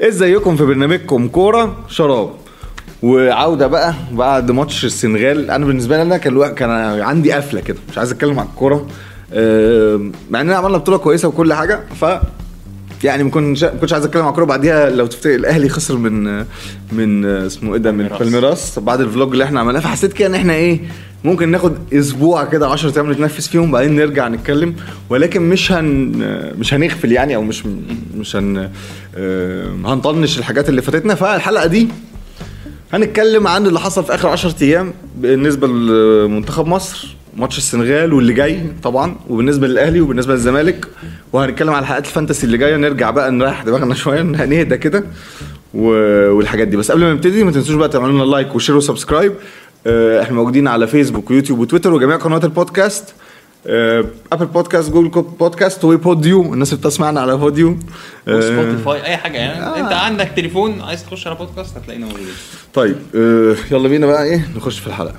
ازيكم في برنامجكم كورة؟ شراب. وعودة بقى بعد ماتش السنغال. أنا بالنسبة لي أنا كان كان عندي قفلة كده مش عايز أتكلم عن الكورة. مع اننا عملنا بطولة كويسة وكل حاجة ف يعني ما كنتش ما كنتش عايز أتكلم عن الكورة. بعديها لو تفتكر الأهلي خسر من من اسمه إيه ده؟ من. بالميراس بعد الفلوج اللي إحنا عملناه فحسيت كده إن إحنا إيه ممكن ناخد أسبوع كده 10 أيام نتنفس فيهم بعدين نرجع نتكلم. ولكن مش هن مش هنغفل يعني أو مش مش هن آه، هنطنش الحاجات اللي فاتتنا. فالحلقة دي هنتكلم عن اللي حصل في آخر 10 أيام بالنسبة لمنتخب مصر ماتش السنغال واللي جاي طبعا وبالنسبة للأهلي وبالنسبة للزمالك. وهنتكلم على حلقات ال fantasy اللي جاية. نرجع بقى نريح دماغنا شوية نهدى كده والحاجات دي. بس قبل ما نبتدي ما تنسوش بقى تعملوا لنا like و share و subscribe. إحنا موجودين على فيسبوك ويوتيوب وتويتر وجميع قنوات البودكاست. آه، Apple Podcast Google Podcast وبوديو الناس اللي بتسمعنا على بوديو آه، وسبوتيفاي أي حاجة يعني. آه. أنت عندك تليفون عايز تخش على بودكاست هتلاقينا موجودين طيب آه، يلا بينا بقى إيه نخش في الحلقة.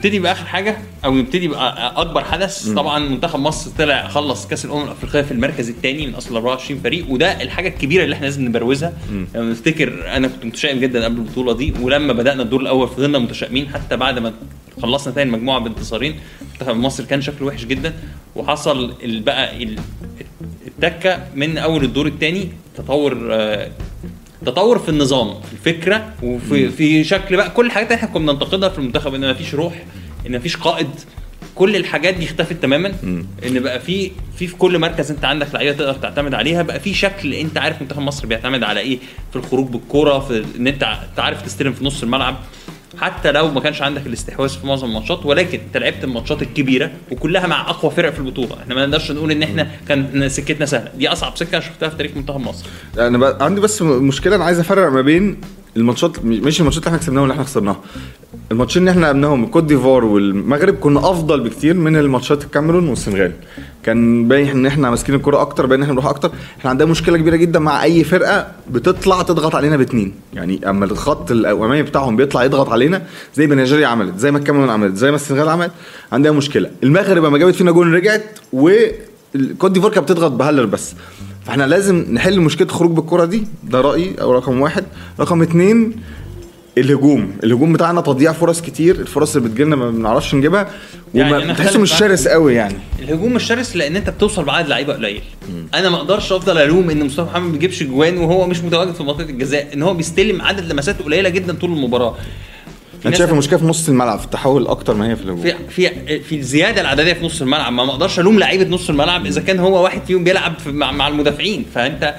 نبتدي بآخر حاجة أو نبتدي باكبر حدث. طبعا منتخب مصر طلع خلص كأس الأمم الأفريقية في المركز الثاني من أصل 24 فريق وده الحاجة الكبيرة اللي إحنا لازم نبروزها. لما نفتكر أنا كنت متشائم جدا قبل البطولة دي ولما بدأنا الدور الأول فضلنا متشائمين حتى بعد ما خلصنا تاني المجموعه بانتصارين. منتخب مصر كان شكله وحش جدا وحصل بقى ال- التكة من أول الدور الثاني تطور آه، تطور في النظام في الفكرة وفي في شكل بقى كل الحاجات اللي إحنا كنا بننتقدها في المنتخب إن مفيش روح إن مفيش قائد. كل الحاجات دي اختفت تماما. إن بقى في في في كل مركز أنت عندك لعيبه تقدر تعتمد عليها. بقى في شكل أنت عارف منتخب مصر بيعتمد على إيه في الخروج بالكوره في إن أنت عارف تستلم في نص الملعب. حتى لو ما كانش عندك الاستحواذ في معظم الماتشات ولكن أنت لعبت الماتشات الكبيرة وكلها مع أقوى فرق في البطولة. إحنا ما نقدرش نقول إن إحنا كان سكتنا سهلة. دي أصعب سكة أنا شفتها في تاريخ منتخب مصر. أنا بقى عندي بس م- مشكلة أنا عايز أفرق ما بين الماتشات مش الماتشات اللي إحنا كسبناها واللي إحنا خسرناها الماتشين اللي إحنا لعبناهم الكوت ديفوار والمغرب كنا أفضل بكتير من الماتشات الكاميرون والسنغال. كان باين إن إحنا ماسكين الكرة أكتر باين إن إحنا بنروح أكتر. إحنا عندنا مشكلة كبيرة جدا مع أي فرقة بتطلع تضغط علينا باتنين. يعني أما الخط الأمامي بتاعهم بيطلع يضغط علينا زي ما نيجيريا عملت زي ما الكاميرون عملت زي ما السنغال عملت. عندها مشكلة. المغرب لما جابت فينا جول رجعت والكوت ديفوار كانت بتضغط بهالر بس. فاحنا لازم نحل مشكلة الخروج بالكرة دي. ده رأيي أو رقم واحد. رقم اتنين الهجوم. الهجوم بتاعنا تضييع فرص كتير. الفرص اللي بتجيلنا ما بنعرفش نجيبها. يعني وما أنا تحسه خالف مش. شرس قوي يعني. الهجوم مش شرس لأن أنت بتوصل بعدد لعيبة قليل. أنا ما أقدرش أفضل ألوم إن مصطفى محمد ما بيجيبش جوان وهو مش متواجد في منطقة الجزاء إن هو بيستلم عدد لمسات قليلة جدا طول المباراة. أنا شايف المشكلة في نص الملعب في التحول أكتر ما هي في الهجوم. في في في الزيادة العددية في نص الملعب. ما أقدرش ألوم لعيبة نص الملعب إذا كان هو واحد فيهم بيلعب في مع, مع المدافعين. فأنت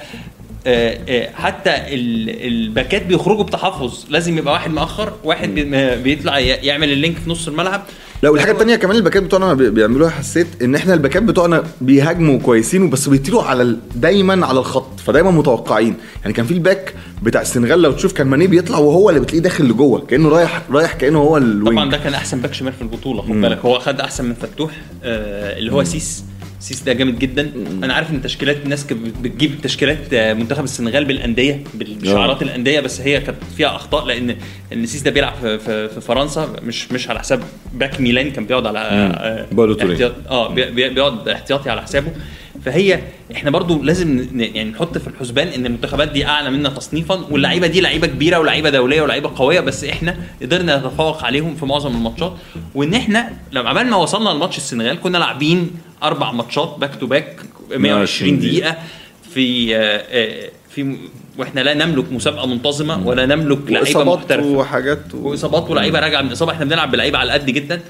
آه، آه، حتى ال- ال back ات بيخرجوا بتحفظ. لازم يبقى واحد مؤخر واحد بي- بيطلع يعمل ال link في نص الملعب. لا والحاجة التانية كمان ال back ات بتوعنا بي- بيعملوها. حسيت إن إحنا ال back ات بتوعنا بيهاجموا كويسين وبس بيطيروا على ال... دايما على الخط فدايما متوقعين. يعني كان في ال back بتاع السنغال لو تشوف كان ماني بيطلع وهو اللي بتلاقيه داخل لجوه كأنه رايح رايح كأنه هو ال wing. طبعا ده كان أحسن back شمال في البطولة خد بالك. هو خد أحسن من فتوح آه اللي هو سيس. سيس ده جامد جدا. أنا عارف إن تشكيلات الناس كانت بتجيب تشكيلات آه، منتخب السنغال بالأندية بشعارات الأندية بس هي كانت فيها أخطاء لأن إن سيس ده بيلعب في, فرنسا مش مش على حساب باك ميلان كان بيقعد على آه بالو توريه. احتياط آه بي- بيقعد احتياطي على حسابه. فهي إحنا برضو لازم يعني نحط في الحسبان إن المنتخبات دي أعلى منا تصنيفا واللعيبة دي لعيبة كبيرة ولعيبة دولية ولعيبة قوية بس إحنا قدرنا نتفوق عليهم في معظم الماتشات. وإن إحنا لما عمال ما وصلنا لماتش السنغال كنا لاعبين أربع ماتشات back to back 120 دقيقة في آه، آه، في وإحنا لا نملك مسابقة منتظمة ولا نملك لعيبة وإصابات محترفة. وحاجات و... وإصابات ولاعيبه راجعة من اصابه إحنا بنلعب بلعيبة على قد جدا.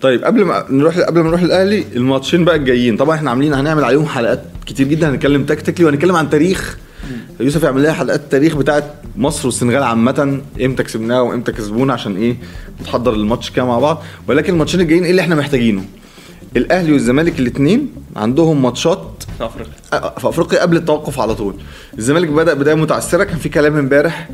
طيب قبل ما نروح قبل ما نروح الاهلي الماتشين بقى الجايين. طبعا إحنا عاملين هنعمل عليهم حلقات كتير جدا هنتكلم tactically وهنتكلم عن تاريخ. يوسف يعمل لنا حلقات تاريخ بتاعت مصر والسنغال عامة إمتى كسبناها وإمتى كسبونا عشان إيه نتحضر الماتش كده مع بعض. ولكن الماتشين الجايين إيه اللي إحنا محتاجينه؟ الأهلي والزمالك الاثنين عندهم ماتشات في أفريقيا. في أفريقيا قبل التوقف على طول. الزمالك بدأ بداية متعثرة كان في كلام امبارح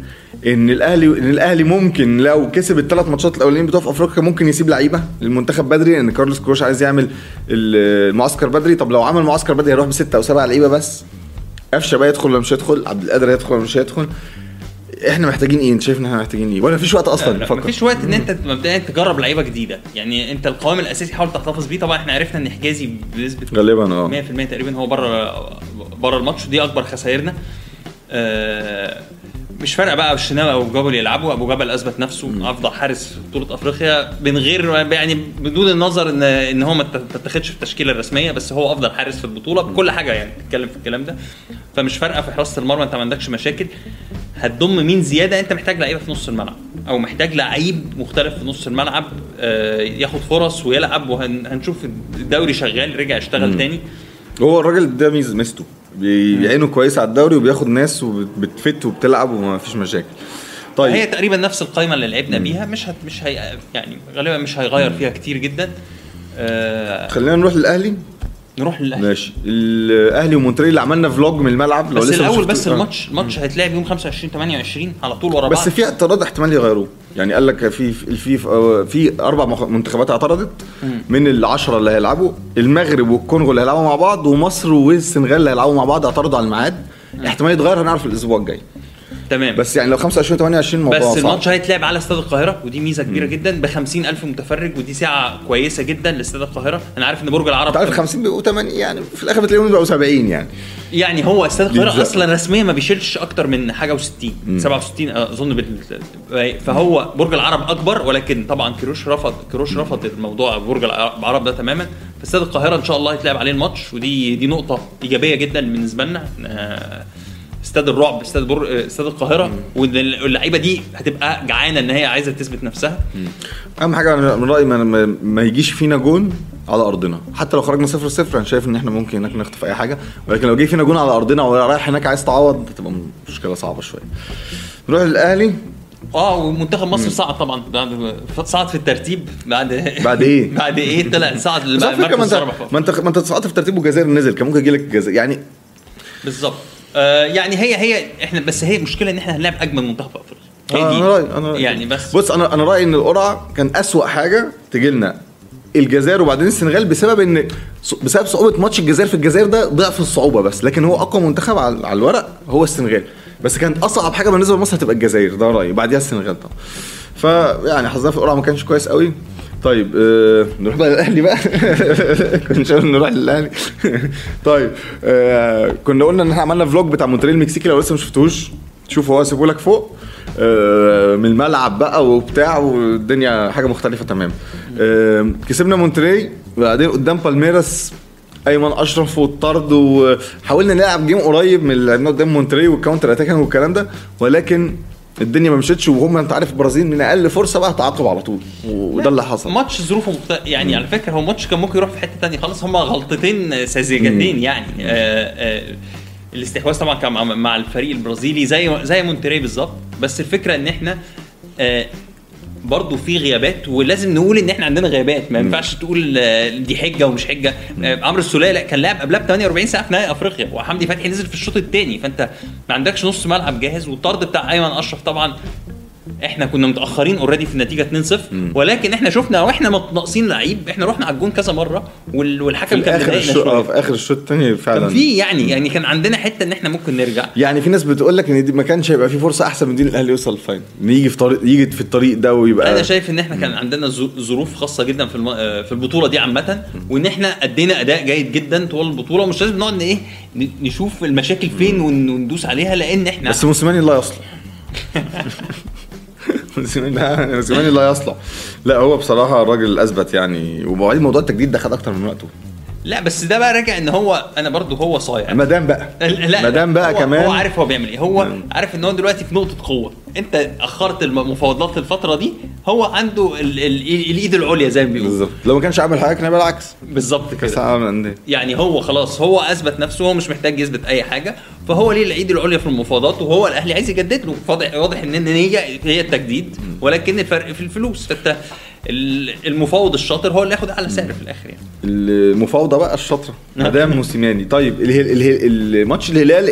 إن الأهلي إن الأهلي ممكن لو كسب الثلاث ماتشات الأولانيين بتوع في أفريقيا ممكن يسيب لعيبة للمنتخب بدري لأن كارلوس كروش عايز يعمل المعسكر بدري. طب لو عمل معسكر بدري هيروح بستة أو سبعة لعيبة بس. قفشه بقى يدخل ولا مش هيدخل؟ عبد القادر هيدخل ولا مش هيدخل؟ إحنا محتاجين إيه؟ انت شايف ان إحنا محتاجين إيه؟ ولا مفيش وقت أصلا؟ لا نفكر مفيش وقت إن أنت مبدئيا تجرب لعيبة جديدة. يعني أنت القوام الأساسي حاول تحتفظ بيه. طبعا إحنا عرفنا إن حجازي بنسبة غالبا آه. 100% تقريبا هو بره بره الماتش. ودي أكبر خسائرنا. آه، مش فارقة بقى الشناوي أو جبل يلعبوا. أبو جبل أثبت نفسه أفضل حارس في بطولة أفريقيا. من غير يعني بدون النظر إن إن هو ما تتاخدش في التشكيلة الرسمية بس هو أفضل حارس في البطولة. بكل حاجة يعني تتكلم في الكلام ده. فمش فارقة في حراسة المرمى. أنت ما عندكش مشاكل. هتضم مين زيادة؟ انت محتاج لعيبة في نص الملعب أو محتاج لعيب مختلف في نص الملعب آه، ياخد فرص ويلعب وهنشوف الدوري شغال رجع اشتغل تاني. هو الراجل ده ميز ميزته بيعينه كويس على الدوري وبياخد ناس وبتفت وبتلعب وما فيش مشاكل. طيب. هي تقريبا نفس القائمه اللي لعبنا بيها مش هت مش هي يعني غالبا مش هيغير فيها كتير جدا. آه خلينا نروح للأهلي. نروح للأهلي. ماشي. الأهلي ومونتري اللي عملنا vlog من الملعب لو بس لسه الأول بس الماتش الماتش هيتلعب يوم 25 28 على طول ورا بعض. بس في اعتراض احتمال يغيروه. يعني قال لك في في في أربع منتخبات اعترضت. من العشرة اللي هيلعبوا المغرب والكونغو اللي هيلعبوا مع بعض ومصر والسنغال اللي هيلعبوا مع بعض اعترضوا على الميعاد. احتمال يتغير هنعرف الأسبوع الجاي. تمام. بس يعني لو 25 28 موضوع بس الماتش هيتلعب على استاد القاهرة ودي ميزة كبيرة جدا ب ألف متفرج ودي ساعة كويسة جدا لاستاد القاهرة. أنا عارف إن برج العرب أنت عارف 50 بيبقوا 80 يعني في الآخر بتلاقيهم بيبقوا 70 يعني. يعني هو استاد القاهرة أصلا رسميا ما بيشيلش أكتر من حاجة و60 67 أظن فهو برج العرب أكبر ولكن طبعا كيروش رفض كيروش رفض الموضوع برج العرب ده تماما. فاستاد القاهرة إن شاء الله هيتلعب عليه الماتش ودي دي نقطة إيجابية جدا بالنسبة لنا. آه، استاد الرعب استاد بر... استاد القاهرة واللعيبة دي هتبقى جعانة إن هي عايزة تثبت نفسها. أهم حاجة أنا من رأيي ما, ما يجيش فينا جون على أرضنا. حتى لو خرجنا صفر صفر أنا شايف إن إحنا ممكن هناك نخطف أي حاجة. ولكن لو جه فينا جون على أرضنا ورايح هناك عايز تعوض هتبقى مشكلة صعبة شوية. نروح للأهلي. آه ومنتخب مصر صعد طبعا. بعد صعد في الترتيب بعد بعد إيه؟ بعد إيه؟ طلع صعد ما أنت ما أنت ما أنت صعدت في الترتيب والجزائر نزل. كان ممكن يجي لك الجزائر يعني بالظبط. آه يعني هي هي إحنا بس هي المشكلة إن إحنا هنلعب أجمل منتخب في أفريقيا. آه، أنا رأيي أنا رأي. يعني بس بص أنا أنا رأيي إن القرعة كان أسوأ حاجة تجي لنا. الجزائر وبعدين السنغال بسبب إن بسبب صعوبة ماتش الجزائر في الجزائر ده ضعف الصعوبة بس لكن هو أقوى منتخب على الورق هو السنغال. بس كانت أصعب حاجة بالنسبة لمصر هتبقى الجزائر ده رأيي. بعديها السنغال طبعا. فيعني حظنا في القرعة ما كانش كويس قوي. طيب آه نروح بقى للأهلي بقى. كنت نروح للأهلي. طيب آه كنا قلنا إن إحنا عملنا vlog بتاع مونتيري ال المكسيكي لو لسه ما شفتوش. شوفوا هو سيبه لك فوق. آه من الملعب بقى وبتاع والدنيا حاجة مختلفة تمام. آه كسبنا مونتري وبعدين قدام بالميراس أيمن أشرف والطرد وحاولنا نلعب game قريب من اللي لعبناه قدام مونتري وال counter attacking والكلام ده. ولكن الدنيا ما مشيتش وهم أنت عارف البرازيل من أقل فرصة بقى تعاقب على طول. وده اللي حصل. ماتش ظروفه مخت... يعني على فكرة هو ماتش كان ممكن يروح في حتة ثانية خالص هم غلطتين ساذجتين يعني. آآ آآ الاستحواذ طبعا كان مع الفريق البرازيلي زي زي مونتري بالظبط. بس الفكرة إن إحنا برضه في غيابات ولازم نقول إن إحنا عندنا غيابات. ما ينفعش تقول دي حجة ومش حجة. عمرو السولية لا كان لاعب قبلها ب 48 ساعة في نهائي أفريقيا وحمدي فتحي نزل في الشوط الثاني فأنت ما عندكش نص ملعب جاهز والطرد بتاع أيمن أشرف طبعا إحنا كنا متأخرين already في النتيجة 2-0 ولكن إحنا شفنا وإحنا ناقصين لعيب إحنا رحنا على الجون كذا مرة والحكم كان آخر الشوط آه في آخر الشوط الثاني فعلا. كان في يعني يعني كان عندنا حتة إن إحنا ممكن نرجع. يعني في ناس بتقول لك إن دي ما كانش هيبقى في فرصة أحسن من دي الأهلي يوصل ال final يجي في طريق يجي في الطريق ده ويبقى أنا شايف إن إحنا كان عندنا ظروف خاصة جدا في الم... في البطولة دي عامة وإن إحنا أدينا أداء جيد جدا طول البطولة ومش لازم نقعد إيه نشوف المشاكل فين وندوس عليها لأن إحنا بس موسيماني الله يصلح. موسيماني لا يصلح. لا هو بصراحة الراجل أثبت يعني وبعدين موضوع التجديد ده خد أكتر من وقته. لا بس ده بقى راجع إن هو أنا برضو هو صايع. مدام بقى. لا مدام بقى هو كمان. هو عارف هو بيعمل إيه. هو مم. عارف إن هو دلوقتي في نقطة قوة. أنت أخرت المفاوضات الفترة دي هو عنده ال ال الإيد العليا زي ما بيقولوا. بالظبط. لو ما كانش عامل حاجة كان بالعكس بالظبط كده. يعني هو خلاص هو أثبت نفسه هو مش محتاج يثبت أي حاجة. فهو ليه الإيد العليا في المفاوضات؟ وهو الأهلي عايز يجدد له. واضح واضح إن النيه هي التجديد ولكن الفرق في الفلوس. فأنت المفاوض الشاطر هو اللي ياخد أعلى سعر في الآخر يعني. المفاوضة بقى الشاطرة مدام موسيماني. طيب الماتش الهلال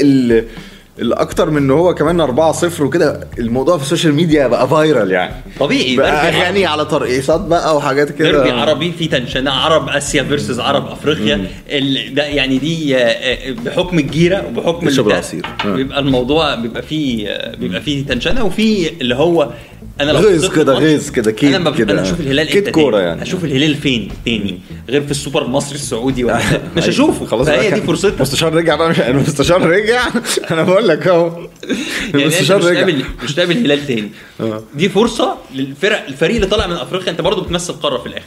اللي أكتر من إن هو كمان 4 0 وكده الموضوع في ال social media بقى viral يعني. طبيعي بقى أغاني على ترقيصات بقى وحاجات كده. ديربي عربي في tension عرب آسيا versus عرب أفريقيا. ال- ده يعني دي آه، آه، بحكم الجيرة وبحكم العصير. آه. بيبقى الموضوع بيبقى فيه بيبقى فيه tension وفي اللي هو أنا لو غيظ كده غيظ كده كيد أنا ما كده. أنا أشوف الهلال كيد كورة تاني؟ يعني. أشوف الهلال فين تاني غير في السوبر المصري السعودي ولا مش هشوفه. خلاص بقى دي كان- فرصتها. مستشار رجع بقى مش المستشار رجع؟ أنا بقول لك أهو. يعني انت مش المستشار رجع. تقابل مش تقابل الهلال تاني. آه. دي فرصة للفرق الفريق اللي طالع من أفريقيا أنت برضو بتمثل قارة في الآخر.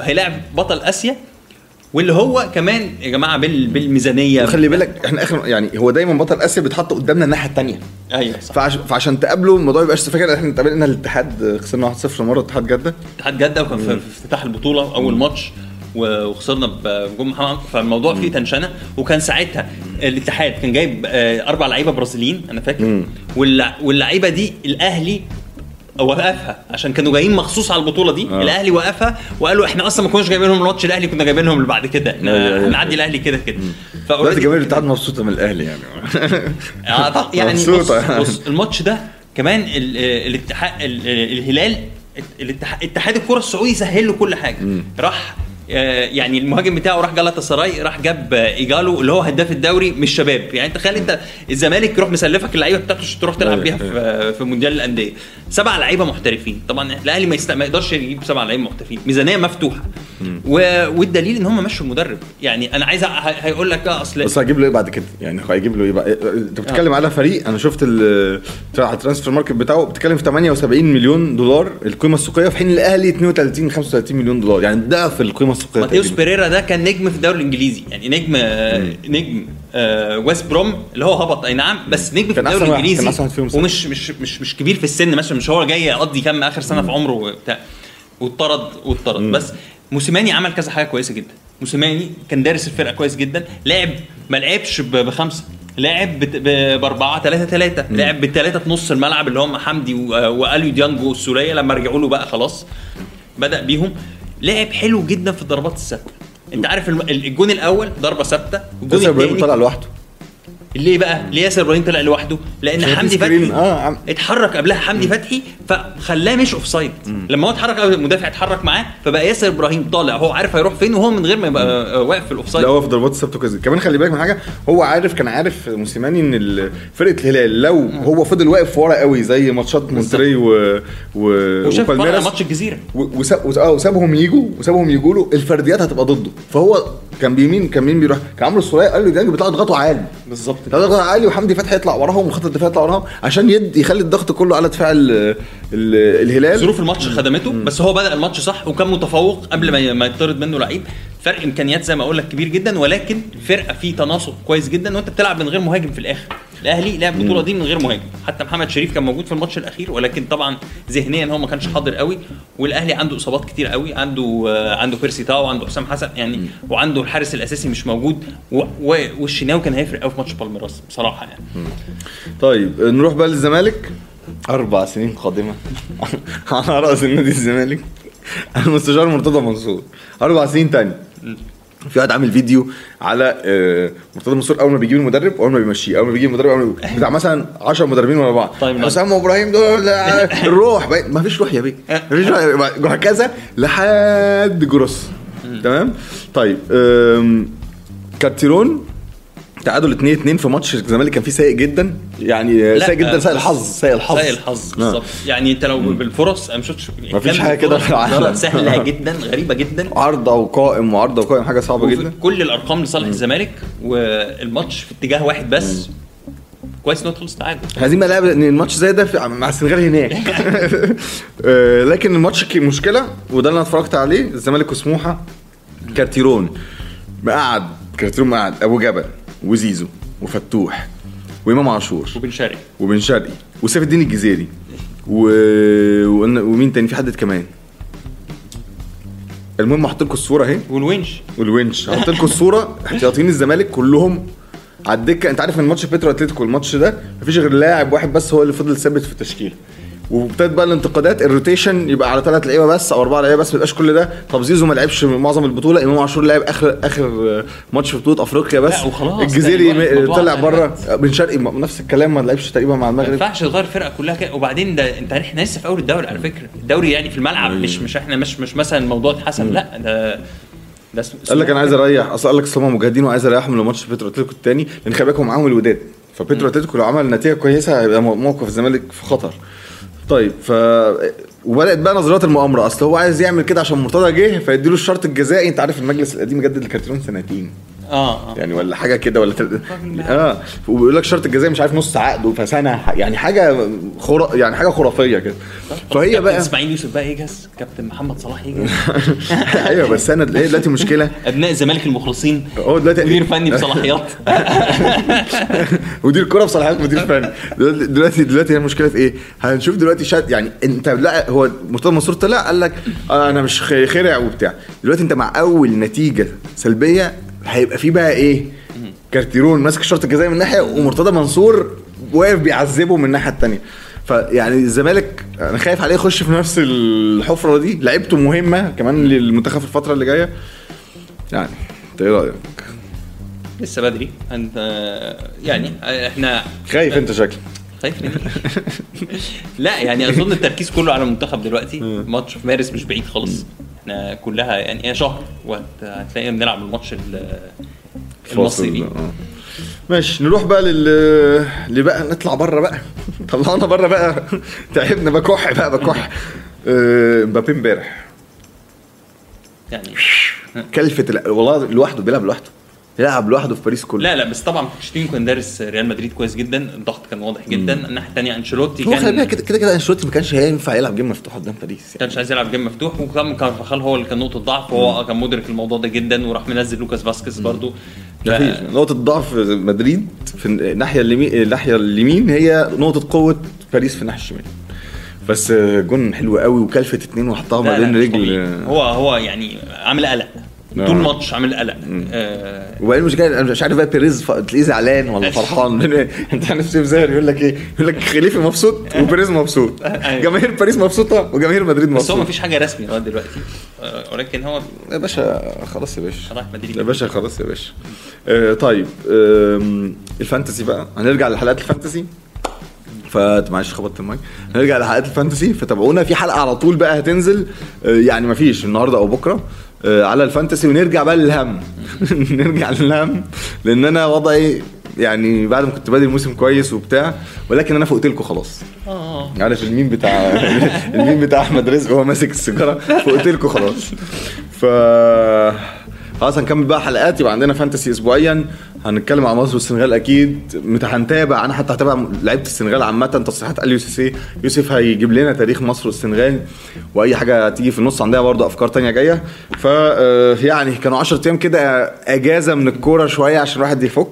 هيلاعب بطل آسيا واللي هو كمان يا جماعة بال... بالميزانية. خلي بالك إحنا اخر يعني هو دايما بطل آسيا بيتحط قدامنا الناحية الثانية أيوه. صح فعش... فعشان تقابله الموضوع يبقاش فاكر إحنا اتقابلنا الاتحاد خسرنا 1-0 مرة اتحاد جدة. اتحاد جدة وكان في افتتاح البطولة أول ماتش وخسرنا بجون محمد فالموضوع فيه تنشنة. وكان ساعتها الاتحاد كان جايب آه، أربع لعيبة برازيليين أنا فاكر. واللع- واللعيبة دي الأهلي وقفها عشان كانوا جايين مخصوص على البطولة دي آه. الأهلي وقفها وقالوا إحنا أصلا ما كناش جايبينهم الماتش الأهلي كنا جايبينهم اللي بعد كده. إحنا هنعدي الأهلي كده كده فalready- جماهير الاتحاد مبسوطة من الأهلي يعني آه، يعني بص, مبسوطة. بص الماتش ده كمان آه، الاتحاد ال- آه، الهلال الاتحاد اتحاد الكرة السعودي سهل له كل حاجة راح آه، يعني المهاجم بتاعه راح جالاتا سراي راح جاب آه، إيجالو اللي هو هداف الدوري من الشباب يعني تخيل أنت الزمالك يروح مسلفك اللعيبة بتاعته تروح تلعب أيوة، بيها في في مونديال الأندية. سبع لعيبة محترفين. طبعا الأهلي ما, يست... ما يقدرش يجيب سبع لعيبة محترفين. ميزانية مفتوحة. و... والدليل إن هم مشوا المدرب يعني أنا عايز أ- هيقول لك آه أصل بس هجيب له إيه بعد كده؟ يعني هيجيب له إيه بقى؟ أنت بتتكلم على فريق أنا شفت ال transfer market بتاعه بتتكلم في 78 مليون دولار. القيمة السوقية في حين الأهلي 32 35 مليون دولار. يعني ضعف القيمة السوقيه ماتيوس. بيريرا ده كان نجم في الدوري الإنجليزي. يعني نجم آه، نجم آه، ويست بروم اللي هو هبط. أي نعم بس نجم في الدوري الإنجليزي. ومش مش مش مش كبير في السن مثلا مش هو جاي يقضي كام آخر سنة في عمره وبتاع. واتطرد واتطرد. بس موسيماني عمل كذا حاجة كويسة جدا. موسيماني كان دارس الفرقة كويس جدا. لعب ما لعبش بخمسة. لعب بت- ب 4 3 3 لعب بالثلاثه في نص الملعب اللي هم حمدي و- وأليو ديانج والسولية. لما رجعوا له بقى خلاص بدأ بيهم. لعب حلو جدا في الضربات الثابتة. انت عارف الجون الأول ضربة ثابتة الجون الثاني طلع لوحده. ليه بقى؟ ليه ياسر إبراهيم طلع لوحده؟ لأن حمدي. فتحي عم- اتحرك قبلها حمدي فتحي فخلاه مش offside لما هو اتحرك قبل المدافع اتحرك معاه فبقى ياسر إبراهيم طالع. هو عارف هيروح فين وهو من غير ما يبقى آه، واقف في ال offside لا هو في ضربات الثابته كويس كمان خلي بالك من حاجة هو عارف كان عارف موسيماني إن فرقة الهلال لو هو فضل واقف ورا قوي زي ماتشات مونتري و و وشاف ماتش الجزيرة. آه وسابهم يجوا وسابهم يجوا له الفرديات هتبقى ضده. فهو كان بيمين كان مين بيروح؟ كان عمرو السوليه قال له ديانج بيطلعوا يضغطوا عالي. بالظبط. يطلعوا يضغطوا عالي وحمدي فتحي يطلع وراهم وخط الدفاع يطلع وراهم عشان يد يخلي الضغط كله على دفاع ال ال الهلال. ظروف الماتش خدمته بس هو بدأ الماتش صح وكان متفوق قبل ما ما يطرد منه لعيب. فرق إمكانيات زي ما أقول لك كبير جدا ولكن الفرقه فيه تناسق كويس جدا وأنت بتلعب من غير مهاجم في الآخر. الأهلي لعب البطوله دي من غير مهاجم. حتى محمد شريف كان موجود في الماتش الأخير ولكن طبعا ذهنيا هو ما كانش حاضر قوي. والأهلي عنده إصابات كتير قوي عنده آه، عنده بيرسي تاو وعنده حسام حسن يعني وعنده الحارس الأساسي مش موجود. والشناوي كان هيفرق قوي في ماتش بالميراس بصراحة يعني. طيب نروح بقى للزمالك. أربع سنين قادمة على رأس النادي الزمالك. المستشار مرتضى منصور. أربع سنين تاني. في واحد عامل فيديو على آه، مرتضى منصور أول ما بيجيب المدرب واول ما بيمشيه أول ما بيجي المدرب أول ما بي- بتاع مثلا 10 مدربين ورا بعض. طيب، حسام وابراهيم دول آه، الروح بقى- ما فيش روح يا بيه. وهكذا لحد جروس. تمام؟ طيب كارتيرون تعادل 2 2 في ماتش الزمالك كان فيه سيء جدا. يعني لا، سيء جدا سيء الحظ سيء الحظ. سيء الحظ آه. بالظبط. يعني انت لو بالفرص أنا ما شفتش. مفيش كم حاجة كده في العالم. سهلة جدا غريبة جدا. عارضه وقائم وعارضه وقائم حاجة صعبة جدا. كل الأرقام لصالح الزمالك والماتش في اتجاه واحد بس كويس إنه خلص تعادل. عايزين بقى نلعب إن الماتش زي ده مع السنغال هناك. آه، لكن الماتش مشكلة وده اللي أنا اتفرجت عليه الزمالك وسموحة كارتيرون. مقعد كارتيرون مقعد أبو جبل. وزيزو وفتوح وإمام عاشور وبن شرقي. وبن شرقي وسيف الدين الجزيري و... وقلنا- ومين تاني؟ في حد كمان. المهم هحط لكم الصورة أهي. والونش. والونش. هحط لكم الصورة. احتياطيين الزمالك كلهم على الدكة. أنت عارف إن ماتش بيترو أتلتيكو الماتش ده مفيش غير لاعب واحد بس هو اللي فضل ثابت في التشكيلة. وابتدت بقى الانتقادات ال rotation يبقى على ثلاث لعيبة بس أو اربعه لعيبة بس ما يبقاش كل ده. طب زيزو ما لعبش معظم البطولة إمام عاشور لعب اخر آخر ماتش في بطولة أفريقيا بس. الجزيري طلع بره. بن شرقي نفس الكلام ما لعبش تقريبا مع ما المغرب ينفعش تغير الفرقه كلها كده. وبعدين ده أنت إحنا لسه في أول الدوري على فكرة. الدوري يعني في الملعب مش مش إحنا مش مش مثلا الموضوع اتحسم لا ده ده قال لك أنا عايز أريح. أصل قال لك اصل هم مجاهدين وعايز أريحهم لماتش بيترو اتلتيكو الثاني لأن خلي معاهم الوداد. فبيترو اتلتيكو لو عمل نتيجة كويسة هيبقى مو- موقف الزمالك في خطر. طيب ف وبدأت بقى نظريات المؤامرة. أصل هو عايز يعمل كده عشان مرتضى جه فيديله الشرط الجزائي. أنت عارف المجلس القديم جدد لكارتيرون سنتين. آه آه. يعني ولا حاجة كده ولا تل... آه. وبيقول لك شرط الجزائي مش عارف نص عقده فسنه يعني حاجة خرا... يعني حاجة خرافية كده. فهي كابتن بقى إسماعيل يوسف بقى يجهز؟ كابتن محمد صلاح يجهز؟ أيوه بس أنا هي دلوقتي مشكلة. أبناء الزمالك المخلصين. هو دلوقتي مدير فني بصلاحيات مدير كرة بصلاحيات مدير فني. دلوقتي دلوقتي هي المشكلة في إيه؟ هنشوف دلوقتي شات يعني أنت لا هو مرتضى منصور طلع قال لك آه أنا مش خرع وبتاع دلوقتي أنت مع أول نتيجة سلبية هيبقى في بقى إيه؟ كارتيرون ماسك الشرط الجزائي من ناحية ومرتضى منصور واقف بيعذبه من الناحية الثانية فيعني الزمالك أنا خايف عليه يخش في نفس الحفرة دي. لعيبته مهمة كمان للمنتخب في الفترة اللي جاية. يعني أنت إيه رأيك؟ لسه بدري. أنت يعني إحنا خايف أنت شكلك. خايف لا يعني أظن التركيز كله على المنتخب دلوقتي. ماتش في مارس مش بعيد خالص. إحنا كلها يعني هي شهر وهتلاقينا بنلعب الماتش ال- المصري آه. ماشي نروح بقى لل اللي بقى نطلع بره بقى. طلعنا بره بقى. تعبنا بكح بقى بكح. آه، مبابي امبارح. يعني كلفة ال- والله لوحده بيلعب لوحده. يلعب لوحده في باريس كله. لا لا بس طبعا بوتشيتينو كان دارس ريال مدريد كويس جدا. الضغط كان واضح جدا. الناحية الثانية أنشيلوتي هو خلي كان بالك كده كده أنشيلوتي ما كانش هينفع يلعب game مفتوح قدام باريس يعني. كانش عايز يلعب game مفتوح. وكان كارفاخال هو اللي كان نقطة ضعف. وهو كان مدرك الموضوع ده جدا وراح منزل لوكاس فاسكيز مفيش. نقطة ضعف مدريد في الناحية اليمين الناحية اليمين هي نقطة قوة باريس في الناحية الشمال. بس آه، جون حلو قوي وكلفة اتنين وحطها ما بين رجل. هو هو يعني عامل قلق. طول الماتش عامل قلق. آه. وبعدين مش جاي أنا مش عارف بقى بيريز ف... تلاقيه زعلان ولا فرحان. أنت عارف سيف زاهر يقول لك إيه؟ يقول لك خليفه مبسوط وبيريز مبسوط. أيوة. جماهير باريس مبسوطة وجماهير مدريد بس هو ما مبسوطة. فيش حاجة رسمي لغاية دلوقتي. آه ولكن هو يا باشا خلاص يا باشا. راح مدريد. يا باشا خلاص يا باشا. آه طيب ال fantasy بقى. هنرجع لحلقات ال fantasy. فت معلش خبطت المايك. هنرجع لحلقات ال fantasy فتابعونا. في حلقة على طول بقى هتنزل. يعني ما فيش النهارده أو بكرة. على ال fantasy ونرجع بقى للهم. نرجع للهم لأن أنا وضعي يعني بعد ما كنت بادئ الموسم كويس وبتاع ولكن أنا فقت لكم خلاص. آه. عارف الميم بتاع الميم بتاع أحمد رزق وهو ماسك السيجارة؟ فقلت لكم خلاص. ف خلاص هنكمل بقى حلقات يبقى عندنا فانتسي اسبوعيا. هنتكلم عن مصر والسنغال أكيد. هنتابع أنا حتى هتابع لعيبة السنغال عامة تصريحات قال يوسف إيه يوسف هيجيب لنا تاريخ مصر والسنغال وأي حاجة تيجي في النص عندها برضه أفكار تانية جاية. ف آه، يعني كانوا 10 أيام كده إجازة من الكورة شوية عشان الواحد يفك.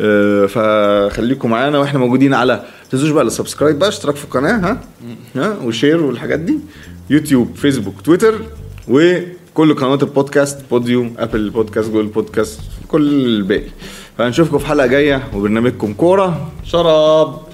آه، فخليكم معانا وإحنا موجودين على ما تنسوش بقى ال subscribe بقى اشتراك في القناة ها؟ ها؟ و share والحاجات دي. يوتيوب فيسبوك تويتر وكل قنوات البودكاست بوديوم أبل بودكاست جوجل بودكاست كل الباقي. فهنشوفكم في حلقة جاية وبرنامجكم كورة. شراب.